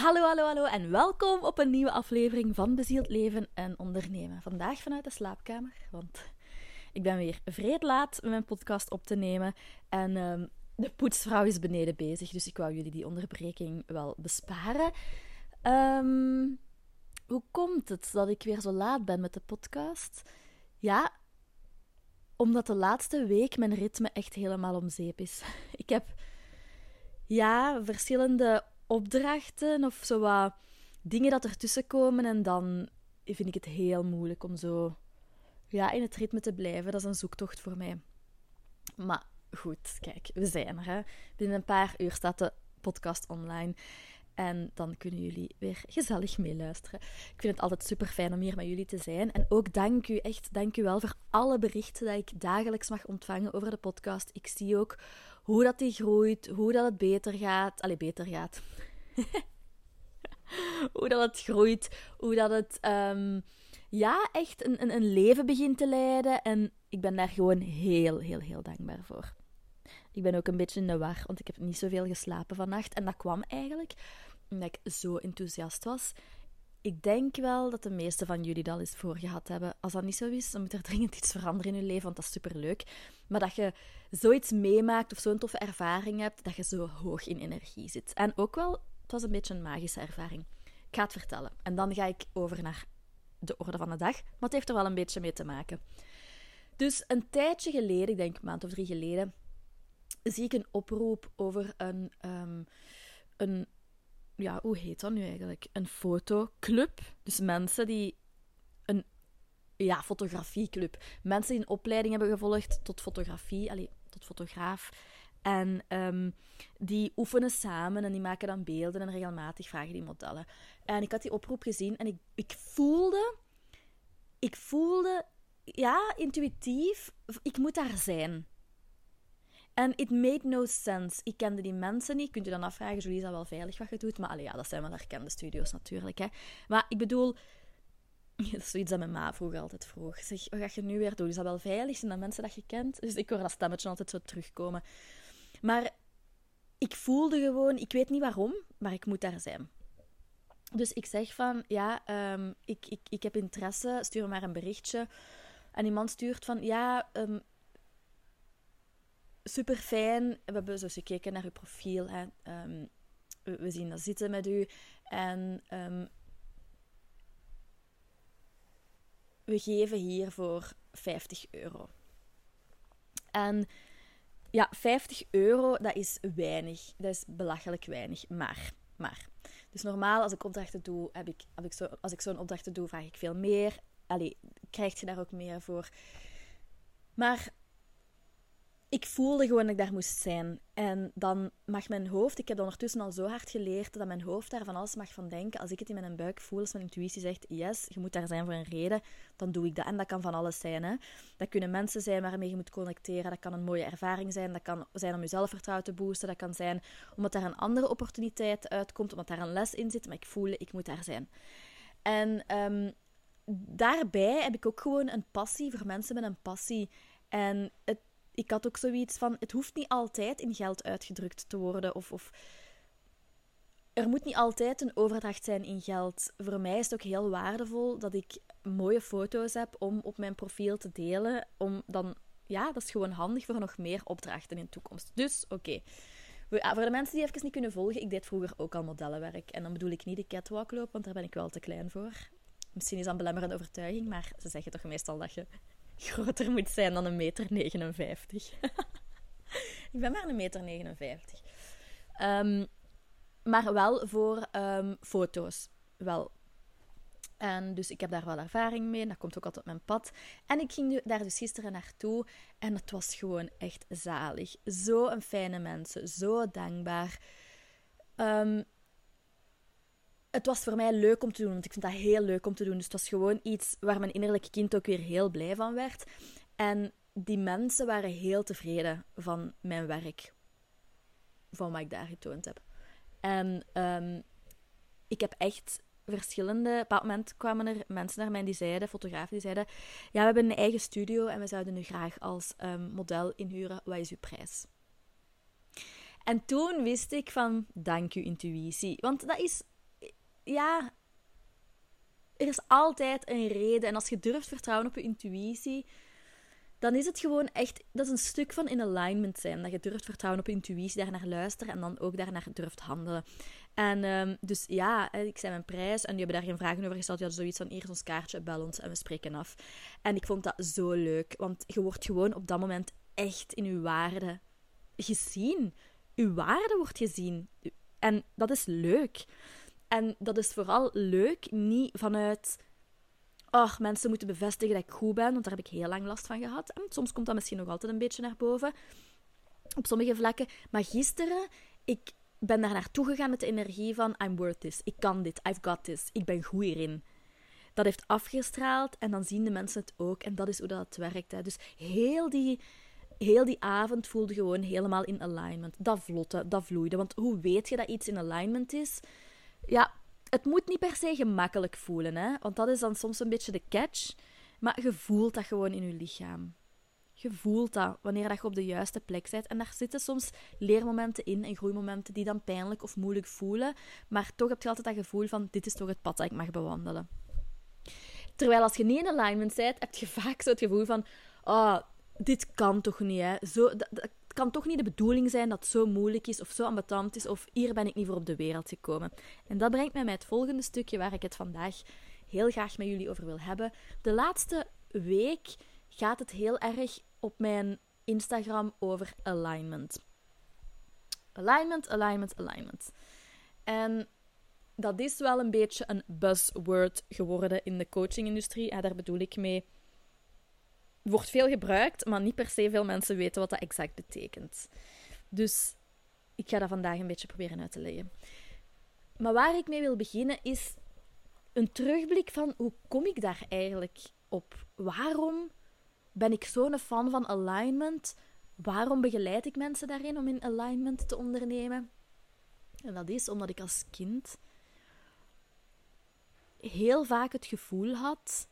Hallo, hallo, hallo en welkom op een nieuwe aflevering van Bezield Leven en Ondernemen. Vandaag vanuit de slaapkamer, want ik ben weer vreed laat mijn podcast op te nemen en ehm, de poetsvrouw is beneden bezig, dus ik wou jullie die onderbreking wel besparen. Ehm, hoe komt het dat ik weer zo laat ben met de podcast? Ja, omdat de laatste week mijn ritme echt helemaal om zeep is. Ik heb ja, verschillende opdrachten of zo wat dingen dat ertussen komen. En dan vind ik het heel moeilijk om zo ja, in het ritme te blijven. Dat is een zoektocht voor mij. Maar goed, kijk, we zijn er. Hè. Binnen een paar uur staat de podcast online. En dan kunnen jullie weer gezellig meeluisteren. Ik vind het altijd super fijn om hier met jullie te zijn. En ook dank u, echt dank u wel voor alle berichten dat ik dagelijks mag ontvangen over de podcast. Ik zie ook hoe dat die groeit, hoe dat het beter gaat. Allee, beter gaat. hoe dat het groeit, hoe dat het um, ja, echt een, een, een leven begint te leiden. En ik ben daar gewoon heel, heel, heel dankbaar voor. Ik ben ook een beetje in de war, want ik heb niet zoveel geslapen vannacht. En dat kwam eigenlijk omdat ik zo enthousiast was. Ik denk wel dat de meeste van jullie dat al eens voor gehad hebben. Als dat niet zo is, dan moet er dringend iets veranderen in je leven, want dat is superleuk. Maar dat je zoiets meemaakt of zo'n toffe ervaring hebt, dat je zo hoog in energie zit. En ook wel, het was een beetje een magische ervaring. Ik ga het vertellen. En dan ga ik over naar de orde van de dag. Maar het heeft er wel een beetje mee te maken. Dus een tijdje geleden, ik denk een maand of drie geleden, zie ik een oproep over een, um, een ja, hoe heet dat nu eigenlijk? Een fotoclub. Dus mensen die een ja, fotografieclub. Mensen die een opleiding hebben gevolgd tot fotografie, allee, tot fotograaf. En um, die oefenen samen en die maken dan beelden en regelmatig vragen die modellen. En ik had die oproep gezien en ik, ik voelde, ik voelde, ja, intuïtief, ik moet daar zijn. En it made no sense. Ik kende die mensen niet. Kunt u dan afvragen, Julie, is dat wel veilig wat je doet? Maar allee, ja, dat zijn wel herkende studio's natuurlijk. Hè. Maar ik bedoel, dat is zoiets dat mijn ma vroeger altijd vroeg. Zeg, wat ga je nu weer doen? Is dat wel veilig? Zijn dat mensen dat je kent? Dus ik hoor dat stemmetje altijd zo terugkomen. Maar ik voelde gewoon, ik weet niet waarom, maar ik moet daar zijn. Dus ik zeg van, ja, um, ik, ik, ik heb interesse, stuur maar een berichtje. En iemand stuurt van, ja, um, super fijn. We hebben zo gekeken naar uw profiel. Hè. Um, we, we, zien dat zitten met u. En um, we geven hiervoor 50 euro. En ja, 50 euro, dat is weinig. Dat is belachelijk weinig. Maar, maar. Dus normaal, als ik opdrachten doe, heb ik, heb ik zo, als ik zo'n opdrachten doe, vraag ik veel meer. Allee, krijg je daar ook meer voor. Maar ik voelde gewoon dat ik daar moest zijn. En dan mag mijn hoofd, ik heb ondertussen al zo hard geleerd dat mijn hoofd daar van alles mag van denken. Als ik het in mijn buik voel, als mijn intuïtie zegt, yes, je moet daar zijn voor een reden, dan doe ik dat. En dat kan van alles zijn. Hè. Dat kunnen mensen zijn waarmee je moet connecteren. Dat kan een mooie ervaring zijn. Dat kan zijn om je zelfvertrouwen te boosten. Dat kan zijn omdat daar een andere opportuniteit uitkomt, omdat daar een les in zit. Maar ik voel, ik moet daar zijn. En um, daarbij heb ik ook gewoon een passie voor mensen met een passie. En het ik had ook zoiets van: het hoeft niet altijd in geld uitgedrukt te worden. Of, of er moet niet altijd een overdracht zijn in geld. Voor mij is het ook heel waardevol dat ik mooie foto's heb om op mijn profiel te delen. Om dan, ja, dat is gewoon handig voor nog meer opdrachten in de toekomst. Dus oké. Okay. Voor de mensen die even niet kunnen volgen, ik deed vroeger ook al modellenwerk. En dan bedoel ik niet de catwalk loop, want daar ben ik wel te klein voor. Misschien is dat een belemmerende overtuiging, maar ze zeggen toch meestal dat je groter moet zijn dan een meter 59. ik ben maar een meter 59. Um, maar wel voor um, foto's. Wel. En dus ik heb daar wel ervaring mee. Dat komt ook altijd op mijn pad. En ik ging daar dus gisteren naartoe. En het was gewoon echt zalig. Zo een fijne mensen. Zo dankbaar. Um, het was voor mij leuk om te doen, want ik vind dat heel leuk om te doen. Dus het was gewoon iets waar mijn innerlijke kind ook weer heel blij van werd. En die mensen waren heel tevreden van mijn werk, van wat ik daar getoond heb. En um, ik heb echt verschillende. Op een moment kwamen er mensen naar mij die zeiden, fotografen die zeiden: Ja, we hebben een eigen studio en we zouden u graag als um, model inhuren. Wat is uw prijs? En toen wist ik van: Dank u, intuïtie. Want dat is ja, er is altijd een reden. En als je durft vertrouwen op je intuïtie, dan is het gewoon echt, dat is een stuk van in alignment zijn. Dat je durft vertrouwen op je intuïtie, daar naar luisteren en dan ook daarnaar durft handelen. En um, dus ja, ik zei mijn prijs en die hebben daar geen vragen over gesteld. Je had zoiets van, hier is ons kaartje, bel ons en we spreken af. En ik vond dat zo leuk, want je wordt gewoon op dat moment echt in je waarde gezien. Je waarde wordt gezien. En dat is leuk. En dat is vooral leuk, niet vanuit oh, mensen moeten bevestigen dat ik goed ben, want daar heb ik heel lang last van gehad. En soms komt dat misschien nog altijd een beetje naar boven, op sommige vlakken. Maar gisteren, ik ben daar naartoe gegaan met de energie van I'm worth this, ik kan dit, I've got this, ik ben goed hierin. Dat heeft afgestraald en dan zien de mensen het ook. En dat is hoe dat werkt. Hè. Dus heel die, heel die avond voelde gewoon helemaal in alignment. Dat vlotte, dat vloeide. Want hoe weet je dat iets in alignment is? Ja, het moet niet per se gemakkelijk voelen, hè? want dat is dan soms een beetje de catch. Maar je voelt dat gewoon in je lichaam. Je voelt dat wanneer dat je op de juiste plek bent. En daar zitten soms leermomenten in en groeimomenten die dan pijnlijk of moeilijk voelen. Maar toch heb je altijd dat gevoel van: dit is toch het pad dat ik mag bewandelen. Terwijl als je niet in alignment bent, heb je vaak zo het gevoel van: oh, dit kan toch niet, hè? Zo, het kan toch niet de bedoeling zijn dat het zo moeilijk is of zo ambetant is of hier ben ik niet voor op de wereld gekomen. En dat brengt mij bij het volgende stukje waar ik het vandaag heel graag met jullie over wil hebben. De laatste week gaat het heel erg op mijn Instagram over alignment. Alignment, alignment, alignment. En dat is wel een beetje een buzzword geworden in de coachingindustrie. En daar bedoel ik mee wordt veel gebruikt, maar niet per se veel mensen weten wat dat exact betekent. Dus ik ga dat vandaag een beetje proberen uit te leggen. Maar waar ik mee wil beginnen is een terugblik van hoe kom ik daar eigenlijk op? Waarom ben ik zo'n fan van alignment? Waarom begeleid ik mensen daarin om in alignment te ondernemen? En dat is omdat ik als kind heel vaak het gevoel had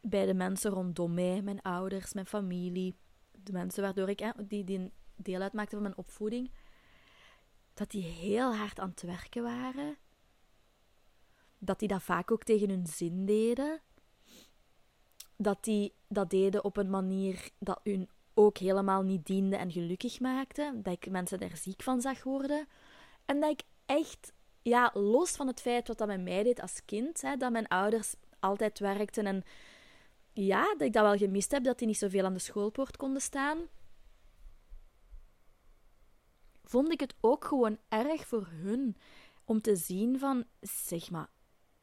bij de mensen rondom mij, mijn ouders, mijn familie, de mensen waardoor ik, die, die deel uitmaakten van mijn opvoeding, dat die heel hard aan het werken waren. Dat die dat vaak ook tegen hun zin deden. Dat die dat deden op een manier dat hun ook helemaal niet diende en gelukkig maakte. Dat ik mensen daar ziek van zag worden. En dat ik echt, ja, los van het feit wat dat met mij deed als kind, hè, dat mijn ouders altijd werkten en ja, dat ik dat wel gemist heb, dat die niet zoveel aan de schoolpoort konden staan. Vond ik het ook gewoon erg voor hun om te zien van, zeg maar,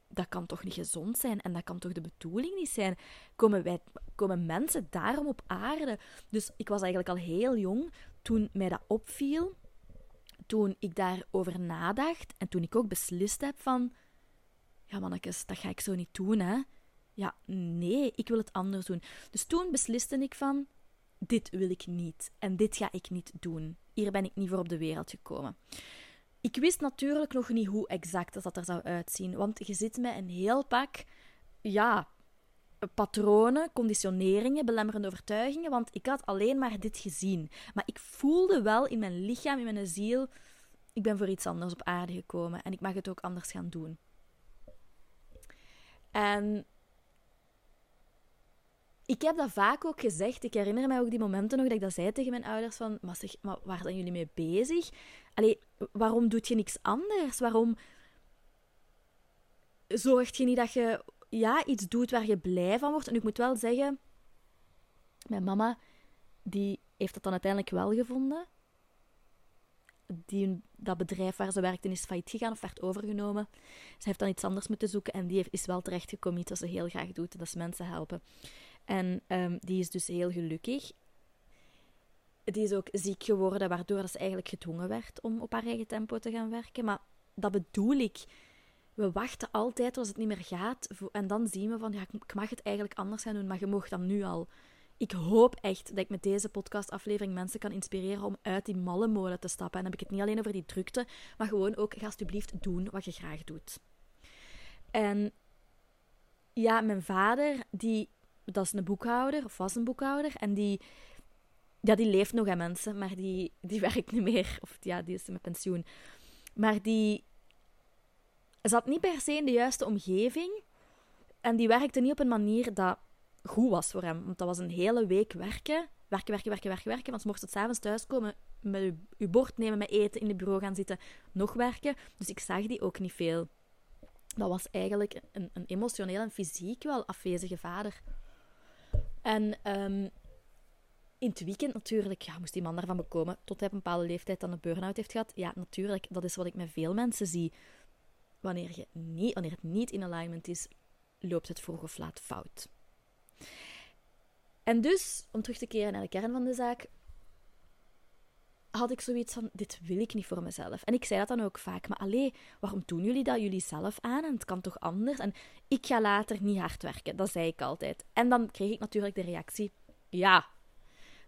dat kan toch niet gezond zijn en dat kan toch de bedoeling niet zijn? Komen, wij, komen mensen daarom op aarde? Dus ik was eigenlijk al heel jong toen mij dat opviel, toen ik daarover nadacht en toen ik ook beslist heb van, ja mannetjes, dat ga ik zo niet doen, hè ja, nee, ik wil het anders doen. Dus toen besliste ik van, dit wil ik niet en dit ga ik niet doen. Hier ben ik niet voor op de wereld gekomen. Ik wist natuurlijk nog niet hoe exact dat er zou uitzien, want je zit met een heel pak, ja, patronen, conditioneringen, belemmerende overtuigingen, want ik had alleen maar dit gezien. Maar ik voelde wel in mijn lichaam, in mijn ziel, ik ben voor iets anders op aarde gekomen en ik mag het ook anders gaan doen. En ik heb dat vaak ook gezegd. Ik herinner mij ook die momenten nog dat ik dat zei tegen mijn ouders van... Maar, waar zijn jullie mee bezig? Allee, waarom doe je niks anders? Waarom zorg je niet dat je ja, iets doet waar je blij van wordt? En ik moet wel zeggen... Mijn mama, die heeft dat dan uiteindelijk wel gevonden. Die, dat bedrijf waar ze werkte is failliet gegaan of werd overgenomen. Ze heeft dan iets anders moeten zoeken en die is wel terechtgekomen iets wat ze heel graag doet. Dat is mensen helpen. En um, die is dus heel gelukkig. Die is ook ziek geworden, waardoor ze eigenlijk gedwongen werd om op haar eigen tempo te gaan werken. Maar dat bedoel ik. We wachten altijd als het niet meer gaat. En dan zien we van, ja, ik mag het eigenlijk anders gaan doen, maar je mag dan nu al. Ik hoop echt dat ik met deze podcastaflevering mensen kan inspireren om uit die malle molen te stappen. En dan heb ik het niet alleen over die drukte, maar gewoon ook, ga alsjeblieft doen wat je graag doet. En ja, mijn vader, die dat is een boekhouder, of was een boekhouder. En die, ja, die leeft nog aan mensen, maar die, die werkt niet meer. Of ja, die is met pensioen. Maar die zat niet per se in de juiste omgeving. En die werkte niet op een manier dat goed was voor hem. Want dat was een hele week werken. Werken, werken, werken, werken, werken. Want mocht het s'avonds thuiskomen, met uw bord nemen, met eten in het bureau gaan zitten, nog werken. Dus ik zag die ook niet veel. Dat was eigenlijk een, een emotioneel en fysiek wel afwezige vader. En ehm, in het weekend natuurlijk ja, moest die man daarvan bekomen. Tot hij op een bepaalde leeftijd dan een burn-out heeft gehad. Ja, natuurlijk, dat is wat ik met veel mensen zie. Wanneer, je niet, wanneer het niet in alignment is, loopt het vroeg of laat fout. En dus, om terug te keren naar de kern van de zaak, had ik zoiets van: dit wil ik niet voor mezelf. En ik zei dat dan ook vaak, maar allee, waarom doen jullie dat jullie zelf aan? En het kan toch anders? En ik ga later niet hard werken, dat zei ik altijd. En dan kreeg ik natuurlijk de reactie: ja.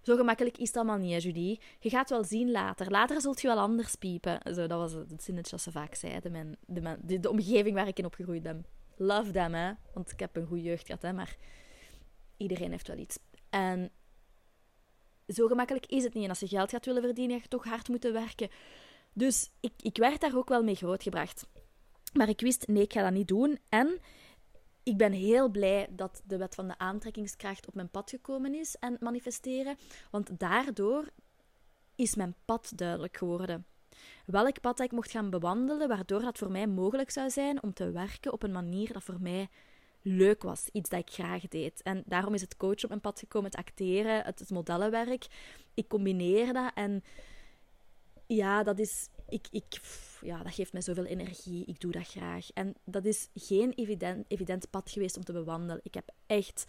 Zo gemakkelijk is het allemaal niet, Julie. Je gaat wel zien later. Later zult je wel anders piepen. Zo, dat was het zinnetje dat ze vaak zeiden. De, de, de omgeving waar ik in opgegroeid ben. Love them, hè. Want ik heb een goede jeugd gehad, hè. Maar iedereen heeft wel iets. En zo gemakkelijk is het niet. En als je geld gaat willen verdienen, ga je toch hard moeten werken. Dus ik, ik werd daar ook wel mee grootgebracht. Maar ik wist, nee, ik ga dat niet doen. En ik ben heel blij dat de wet van de aantrekkingskracht op mijn pad gekomen is en manifesteren. Want daardoor is mijn pad duidelijk geworden. Welk pad ik mocht gaan bewandelen, waardoor dat voor mij mogelijk zou zijn om te werken op een manier dat voor mij leuk was. Iets dat ik graag deed. En daarom is het coachen op mijn pad gekomen, het acteren, het, het modellenwerk. Ik combineer dat en ja, dat is... Ik, ik, ja, dat geeft mij zoveel energie. Ik doe dat graag. En dat is geen evident, evident pad geweest om te bewandelen. Ik heb echt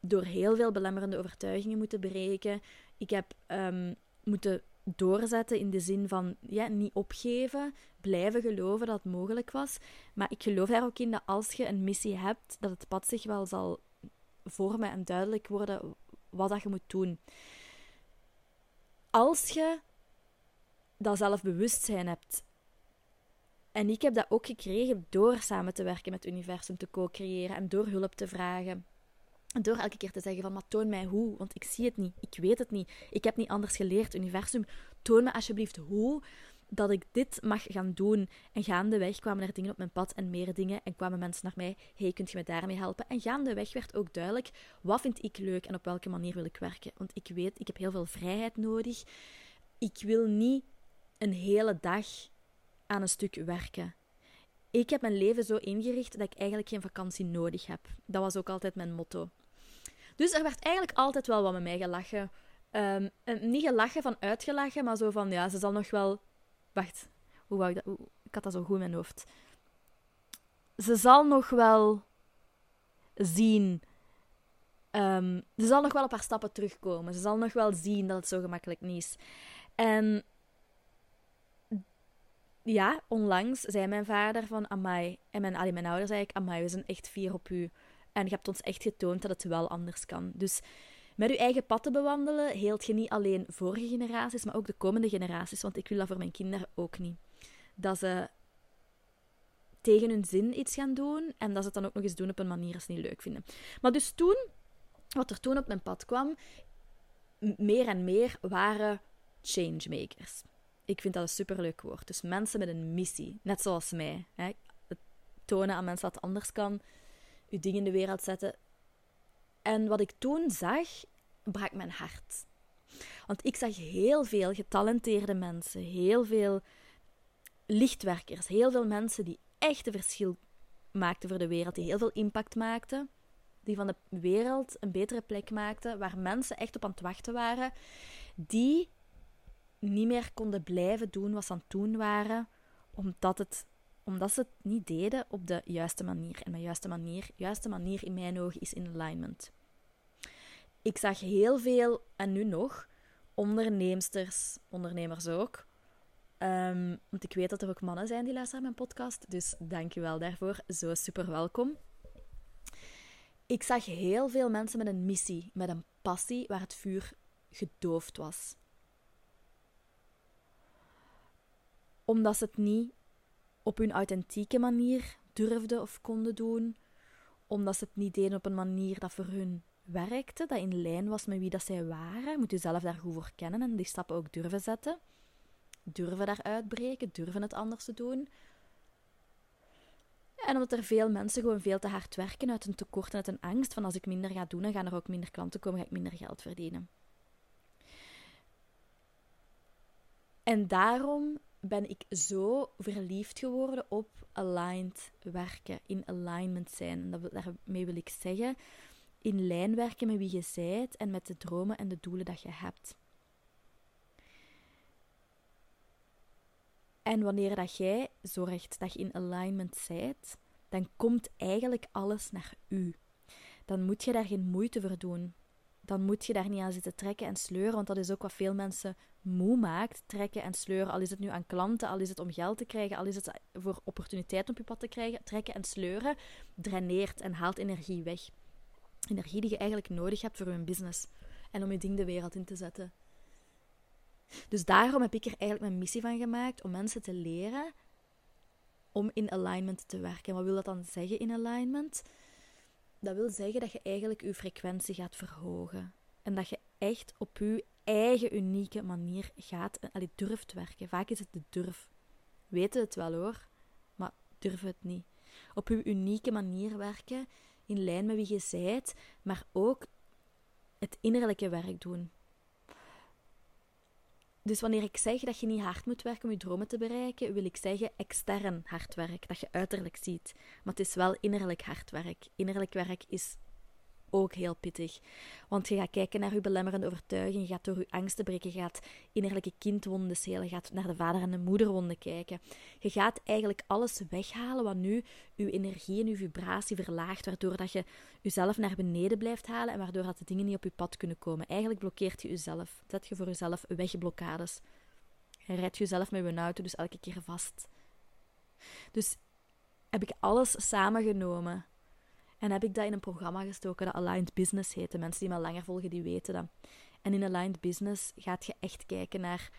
door heel veel belemmerende overtuigingen moeten breken. Ik heb um, moeten doorzetten in de zin van ja, niet opgeven, blijven geloven dat het mogelijk was. Maar ik geloof daar ook in dat als je een missie hebt, dat het pad zich wel zal vormen en duidelijk worden wat dat je moet doen. Als je dat zelfbewustzijn hebt. En ik heb dat ook gekregen door samen te werken met het universum, te co-creëren en door hulp te vragen. Door elke keer te zeggen van, maar toon mij hoe, want ik zie het niet, ik weet het niet, ik heb niet anders geleerd. Universum, toon me alsjeblieft hoe dat ik dit mag gaan doen. En gaandeweg kwamen er dingen op mijn pad en meer dingen. En kwamen mensen naar mij, hey, kunt je me daarmee helpen? En gaandeweg werd ook duidelijk, wat vind ik leuk en op welke manier wil ik werken? Want ik weet, ik heb heel veel vrijheid nodig. Ik wil niet een hele dag aan een stuk werken ik heb mijn leven zo ingericht dat ik eigenlijk geen vakantie nodig heb. Dat was ook altijd mijn motto. Dus er werd eigenlijk altijd wel wat met mij gelachen. Um, niet gelachen van uitgelachen, maar zo van ja, ze zal nog wel. Wacht, hoe wou ik dat? Ik had dat zo goed in mijn hoofd. Ze zal nog wel zien. Um, ze zal nog wel een paar stappen terugkomen. Ze zal nog wel zien dat het zo gemakkelijk niet is. En ja, onlangs zei mijn vader van Amai. En mijn, allee, mijn ouders ik, Amai, we zijn echt fier op u. En je hebt ons echt getoond dat het wel anders kan. Dus met uw eigen pad te bewandelen, heelt je niet alleen vorige generaties, maar ook de komende generaties. Want ik wil dat voor mijn kinderen ook niet. Dat ze tegen hun zin iets gaan doen en dat ze het dan ook nog eens doen op een manier dat ze niet leuk vinden. Maar dus toen, wat er toen op mijn pad kwam, meer en meer waren changemakers. Ik vind dat een superleuk woord. Dus mensen met een missie, net zoals mij. Hè? Het tonen aan mensen dat het anders kan, je dingen in de wereld zetten. En wat ik toen zag, brak mijn hart. Want ik zag heel veel getalenteerde mensen, heel veel lichtwerkers, heel veel mensen die echt een verschil maakten voor de wereld, die heel veel impact maakten, die van de wereld een betere plek maakten, waar mensen echt op aan het wachten waren, die niet meer konden blijven doen wat ze aan het waren, omdat, het, omdat ze het niet deden op de juiste manier. En mijn juiste manier, juiste manier in mijn ogen is in alignment. Ik zag heel veel, en nu nog, onderneemsters, ondernemers ook. Um, want ik weet dat er ook mannen zijn die luisteren naar mijn podcast. Dus dank je wel daarvoor. Zo super welkom. Ik zag heel veel mensen met een missie, met een passie waar het vuur gedoofd was. omdat ze het niet op hun authentieke manier durfden of konden doen, omdat ze het niet deden op een manier dat voor hun werkte, dat in lijn was met wie dat zij waren. Moet je zelf daar goed voor kennen en die stappen ook durven zetten. Durven daar uitbreken, durven het anders te doen. En omdat er veel mensen gewoon veel te hard werken uit een tekort en uit een angst van als ik minder ga doen, dan gaan er ook minder klanten komen, ga ik minder geld verdienen. En daarom ben ik zo verliefd geworden op aligned werken, in alignment zijn. En dat, daarmee wil ik zeggen, in lijn werken met wie je bent en met de dromen en de doelen dat je hebt. En wanneer dat jij zorgt dat je in alignment bent, dan komt eigenlijk alles naar u. Dan moet je daar geen moeite voor doen. Dan moet je daar niet aan zitten trekken en sleuren, want dat is ook wat veel mensen moe maakt. Trekken en sleuren, al is het nu aan klanten, al is het om geld te krijgen, al is het voor opportuniteiten op je pad te krijgen. Trekken en sleuren draineert en haalt energie weg. Energie die je eigenlijk nodig hebt voor je business en om je ding de wereld in te zetten. Dus daarom heb ik er eigenlijk mijn missie van gemaakt om mensen te leren om in alignment te werken. Wat wil dat dan zeggen in alignment? Dat wil zeggen dat je eigenlijk je frequentie gaat verhogen. En dat je echt op je eigen unieke manier gaat en durft werken. Vaak is het de durf. Weten het wel hoor, maar durven het niet. Op je unieke manier werken, in lijn met wie je zijt, maar ook het innerlijke werk doen. Dus wanneer ik zeg dat je niet hard moet werken om je dromen te bereiken, wil ik zeggen extern hard werk, dat je uiterlijk ziet. Maar het is wel innerlijk hard werk. Innerlijk werk is ook heel pittig. Want je gaat kijken naar je belemmerende overtuiging, je gaat door je angsten breken, je gaat innerlijke kindwonden schelen, je gaat naar de vader- en de moederwonden kijken. Je gaat eigenlijk alles weghalen wat nu je energie en je vibratie verlaagt, waardoor dat je jezelf naar beneden blijft halen en waardoor dat de dingen niet op je pad kunnen komen. Eigenlijk blokkeert je jezelf. Zet je voor jezelf wegblokkades. Je rijdt jezelf met je auto dus elke keer vast. Dus heb ik alles samengenomen en heb ik dat in een programma gestoken dat Aligned Business heet. De mensen die me langer volgen, die weten dat. En in Aligned Business gaat je echt kijken naar...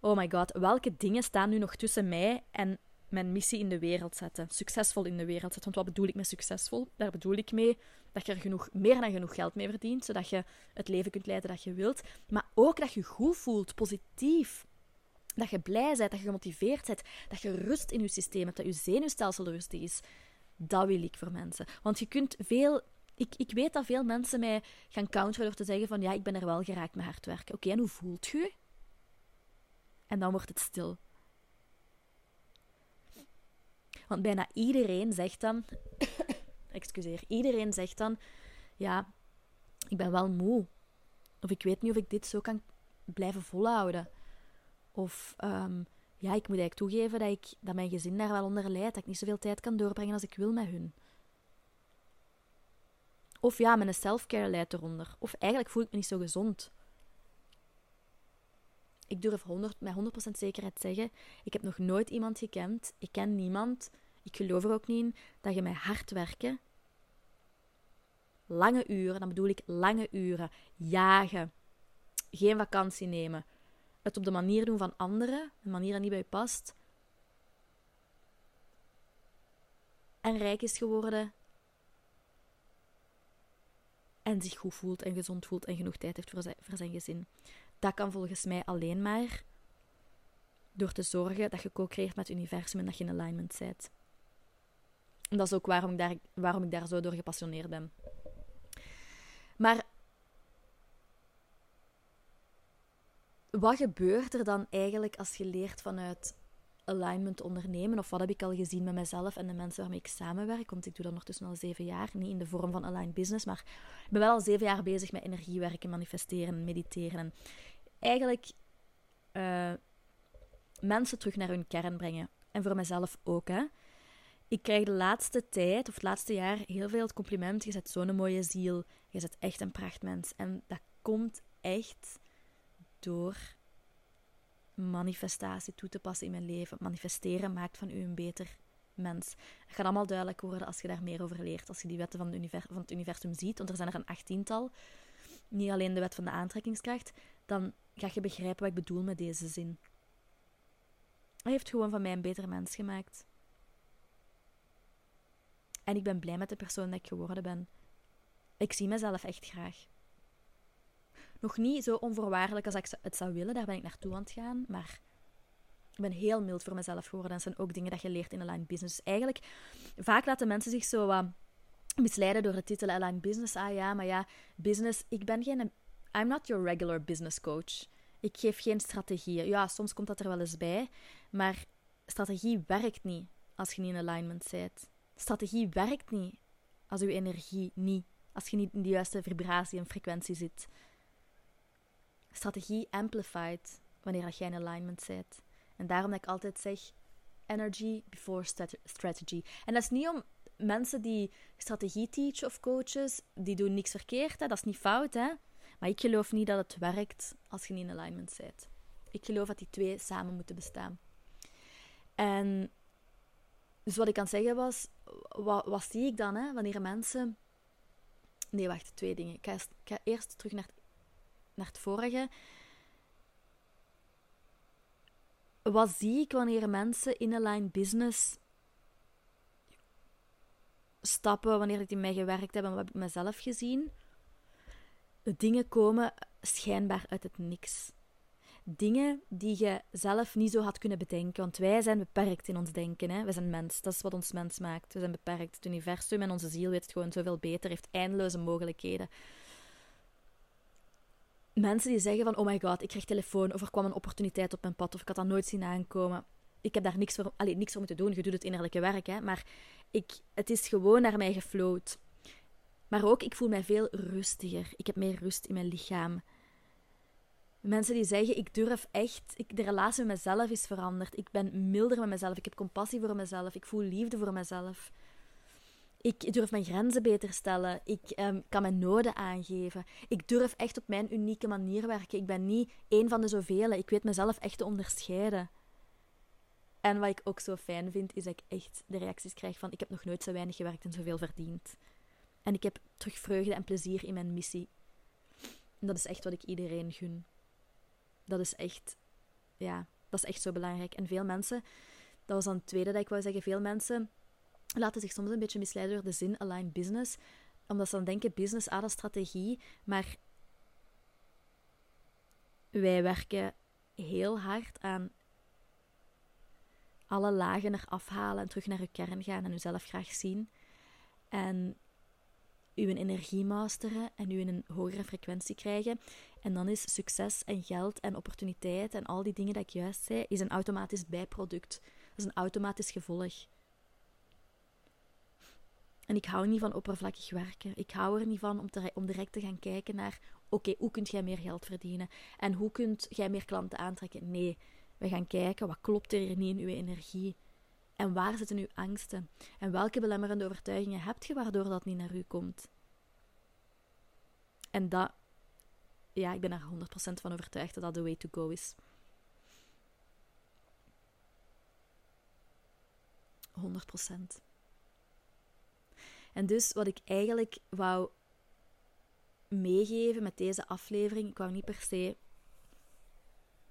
Oh my god, welke dingen staan nu nog tussen mij en mijn missie in de wereld zetten? Succesvol in de wereld zetten. Want wat bedoel ik met succesvol? Daar bedoel ik mee dat je er genoeg, meer dan genoeg geld mee verdient, zodat je het leven kunt leiden dat je wilt. Maar ook dat je goed voelt, positief. Dat je blij bent, dat je gemotiveerd bent, dat je rust in je systeem hebt, dat je zenuwstelsel rustig is. Dat wil ik voor mensen. Want je kunt veel. Ik, ik weet dat veel mensen mij gaan counteren door te zeggen van ja, ik ben er wel geraakt met hard werken. Oké, en hoe voelt je? En dan wordt het stil. Want bijna iedereen zegt dan, excuseer, iedereen zegt dan, ja, ik ben wel moe. Of ik weet niet of ik dit zo kan blijven volhouden. Of um, ja, ik moet eigenlijk toegeven dat, ik, dat mijn gezin daar wel onder lijdt. Dat ik niet zoveel tijd kan doorbrengen als ik wil met hun. Of ja, mijn self-care leidt eronder. Of eigenlijk voel ik me niet zo gezond. Ik durf 100, met 100% zekerheid zeggen: ik heb nog nooit iemand gekend, ik ken niemand, ik geloof er ook niet in, dat je met hard werken, lange uren, dan bedoel ik lange uren, jagen, geen vakantie nemen, het op de manier doen van anderen, een manier die niet bij je past. En rijk is geworden. En zich goed voelt en gezond voelt en genoeg tijd heeft voor zijn, voor zijn gezin. Dat kan volgens mij alleen maar door te zorgen dat je co-creëert met het universum en dat je in alignment bent. En dat is ook waarom ik daar, waarom ik daar zo door gepassioneerd ben. Maar wat gebeurt er dan eigenlijk als je leert vanuit alignment ondernemen? Of wat heb ik al gezien met mezelf en de mensen waarmee ik samenwerk? Want ik doe dat nog tussen al zeven jaar. Niet in de vorm van aligned business, maar ik ben wel al zeven jaar bezig met energiewerken, manifesteren, mediteren. En eigenlijk uh, mensen terug naar hun kern brengen. En voor mezelf ook, hè. Ik krijg de laatste tijd, of het laatste jaar, heel veel het compliment. Je zet zo'n mooie ziel. Je zet echt een prachtmens. En dat komt echt door manifestatie toe te passen in mijn leven. Manifesteren maakt van u een beter mens. Het gaat allemaal duidelijk worden als je daar meer over leert. Als je die wetten van, van het universum ziet, want er zijn er een achttiental. Niet alleen de wet van de aantrekkingskracht. Dan ga je begrijpen wat ik bedoel met deze zin. Hij heeft gewoon van mij een beter mens gemaakt. En ik ben blij met de persoon dat ik geworden ben. Ik zie mezelf echt graag nog niet zo onvoorwaardelijk als ik het zou willen. Daar ben ik naartoe aan het gaan. Maar Ik ben heel mild voor mezelf geworden. En dat zijn ook dingen dat je leert in aligned business. Dus eigenlijk, vaak laten mensen zich zo wat misleiden door de titel aligned business. Ah ja, maar ja, business. Ik ben geen... I'm not your regular business coach. Ik geef geen strategieën. Ja, soms komt dat er wel eens bij. Maar strategie werkt niet als je niet in alignment bent. Strategie werkt niet als je energie niet, als je niet in de juiste vibratie en frequentie zit. Strategie amplified wanneer jij in alignment bent. En daarom dat ik altijd zeg: energy before strategy. En dat is niet om mensen die strategie teachen of coaches, die doen niks verkeerd. Hè? Dat is niet fout, hè? Maar ik geloof niet dat het werkt als je niet in alignment bent. Ik geloof dat die twee samen moeten bestaan. En dus wat ik kan zeggen was, wat, zie ik dan hè, wanneer mensen. Nee, wacht, twee dingen. Ik ga, eerst terug naar, naar het vorige. Wat zie ik wanneer mensen in line business stappen, wanneer ik in mij gewerkt heb en wat heb ik mezelf gezien? Dingen komen schijnbaar uit het niks dingen die je zelf niet zo had kunnen bedenken. Want wij zijn beperkt in ons denken. Hè? We zijn mens. Dat is wat ons mens maakt. We zijn beperkt. Het universum en onze ziel weet het gewoon zoveel beter. Heeft eindeloze mogelijkheden. Mensen die zeggen van, oh my god, ik kreeg telefoon of er kwam een opportuniteit op mijn pad of ik had dat nooit zien aankomen. Ik heb daar niks voor, allez, niks voor moeten doen. Je doet het innerlijke werk, hè. Maar ik, het is gewoon naar mij gefloot. Maar ook, ik voel mij veel rustiger. Ik heb meer rust in mijn lichaam. Mensen die zeggen, ik durf echt, ik, de relatie met mezelf is veranderd. Ik ben milder met mezelf, ik heb compassie voor mezelf, ik voel liefde voor mezelf. Ik durf mijn grenzen beter stellen. Ik um, kan mijn noden aangeven. Ik durf echt op mijn unieke manier werken. Ik ben niet één van de zoveel. Ik weet mezelf echt te onderscheiden. En wat ik ook zo fijn vind, is dat ik echt de reacties krijg van ik heb nog nooit zo weinig gewerkt en zoveel verdiend. En ik heb terug vreugde en plezier in mijn missie. En dat is echt wat ik iedereen gun dat is echt, ja, dat is echt zo belangrijk. En veel mensen, dat was dan het tweede dat ik wou zeggen, veel mensen laten zich soms een beetje misleiden door de zin align business, omdat ze dan denken business, ah, dat strategie, maar wij werken heel hard aan alle lagen eraf halen en terug naar uw kern gaan en uzelf graag zien. En uw energie masteren en u in een hogere frequentie krijgen. En dan is succes en geld en opportuniteit en al die dingen dat ik juist zei, is een automatisch bijproduct. Dat is een automatisch gevolg. En ik hou niet van oppervlakkig werken. Ik hou er niet van om, te, om direct te gaan kijken naar: oké, hoe kunt jij meer geld verdienen? En hoe kunt jij meer klanten aantrekken? Nee, we gaan kijken wat klopt er hier niet in uw energie. En waar zitten uw angsten? En welke belemmerende overtuigingen hebt je waardoor dat niet naar u komt? En dat, ja, ik ben er 100% van overtuigd dat dat de way to go is. 100%. En dus wat ik eigenlijk wou meegeven met deze aflevering, ik wou niet per se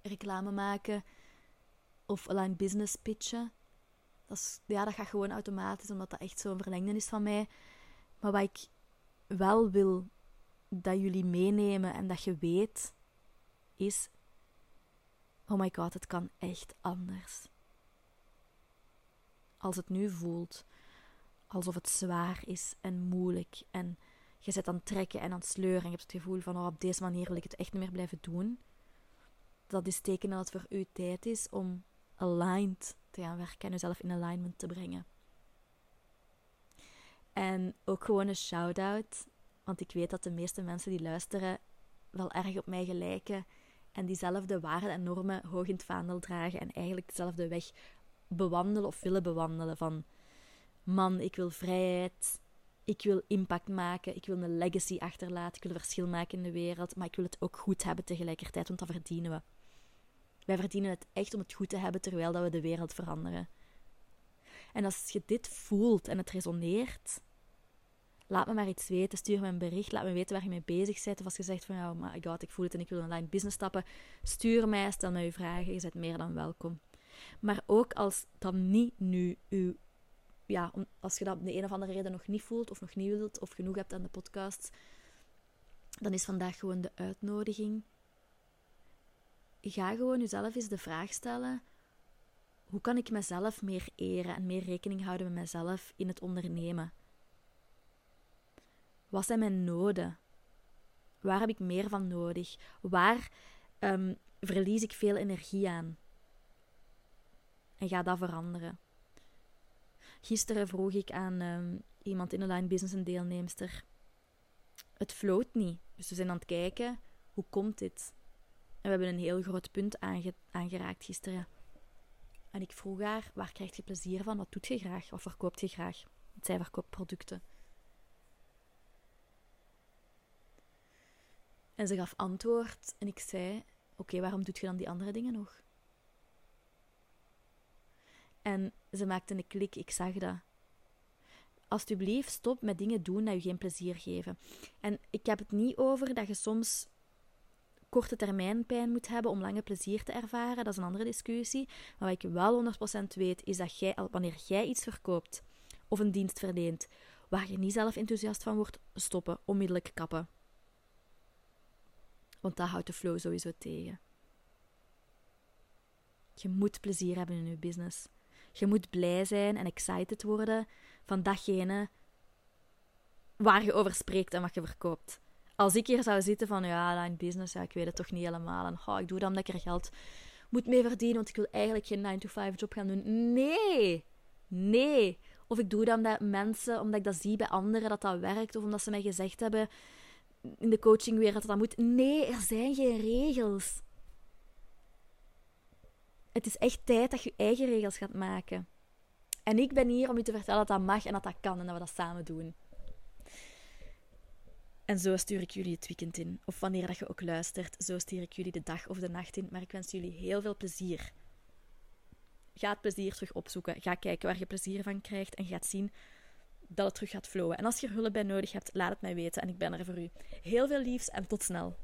reclame maken of alleen business pitchen. Dat, is, ja, dat gaat gewoon automatisch, omdat dat echt zo'n verlengde is van mij. Maar wat ik wel wil dat jullie meenemen en dat je weet, is: oh my god, het kan echt anders. Als het nu voelt alsof het zwaar is en moeilijk en je zit aan het trekken en aan het sleuren en je hebt het gevoel van: oh, op deze manier wil ik het echt niet meer blijven doen. Dat is teken dat het voor u tijd is om aligned te gaan werken en jezelf in alignment te brengen. En ook gewoon een shout-out, want ik weet dat de meeste mensen die luisteren wel erg op mij gelijken en diezelfde waarden en normen hoog in het vaandel dragen en eigenlijk dezelfde weg bewandelen of willen bewandelen van man, ik wil vrijheid, ik wil impact maken, ik wil een legacy achterlaten, ik wil een verschil maken in de wereld, maar ik wil het ook goed hebben tegelijkertijd, want dat verdienen we. Wij verdienen het echt om het goed te hebben terwijl dat we de wereld veranderen. En als je dit voelt en het resoneert, laat me maar iets weten. Stuur me een bericht. Laat me weten waar je mee bezig bent. Of als je zegt van, oh my god, ik voel het en ik wil online business stappen. Stuur mij, stel mij je vragen. Je bent meer dan welkom. Maar ook als dat niet nu uw... Ja, als je dat om de een of andere reden nog niet voelt of nog niet wilt of genoeg hebt aan de podcast, dan is vandaag gewoon de uitnodiging ga gewoon jezelf eens de vraag stellen: hoe kan ik mezelf meer eren en meer rekening houden met mezelf in het ondernemen? Wat zijn mijn noden? Waar heb ik meer van nodig? Waar ehm, verlies ik veel energie aan? En ga dat veranderen. Gisteren vroeg ik aan um, iemand in de line business, een deelnemster. Het floot niet. Dus we zijn aan het kijken, hoe komt dit? En we hebben een heel groot punt aangeraakt gisteren. En ik vroeg haar, waar krijg je plezier van? Wat doet je graag? Wat verkoopt je graag? Want zij verkoopt producten. En ze gaf antwoord en ik zei: Oké, waarom doet je dan die andere dingen nog? En ze maakte een klik, ik zag dat. Alsjeblieft, stop met dingen doen die je geen plezier geven. En ik heb het niet over dat je soms korte termijn pijn moet hebben om lange plezier te ervaren. Dat is een andere discussie. Maar wat ik wel 100% weet, is dat jij, wanneer jij iets verkoopt of een dienst verleent waar je niet zelf enthousiast van wordt, stoppen, onmiddellijk kappen. Want dat houdt de flow sowieso tegen. Je moet plezier hebben in je business. Je moet blij zijn en excited worden van datgene waar je over spreekt en wat je verkoopt. Als ik hier zou zitten van, ja, line business, ja, ik weet het toch niet helemaal. En oh, ik doe dat omdat ik er geld moet mee verdienen, want ik wil eigenlijk geen 9-to-5 job gaan doen. Nee! Nee! Of ik doe dat omdat mensen, omdat ik dat zie bij anderen, dat dat werkt. Of omdat ze mij gezegd hebben in de coachingwereld dat dat moet. Nee, er zijn geen regels. Het is echt tijd dat je eigen regels gaat maken. En ik ben hier om je te vertellen dat dat mag en dat dat kan en dat we dat samen doen. En zo stuur ik jullie het weekend in. Of wanneer dat je ook luistert, zo stuur ik jullie de dag of de nacht in. Maar ik wens jullie heel veel plezier. Ga het plezier terug opzoeken. Ga kijken waar je plezier van krijgt. En ga zien dat het terug gaat flowen. En als je er hulp bij nodig hebt, laat het mij weten. En ik ben er voor u. Heel veel liefs en tot snel.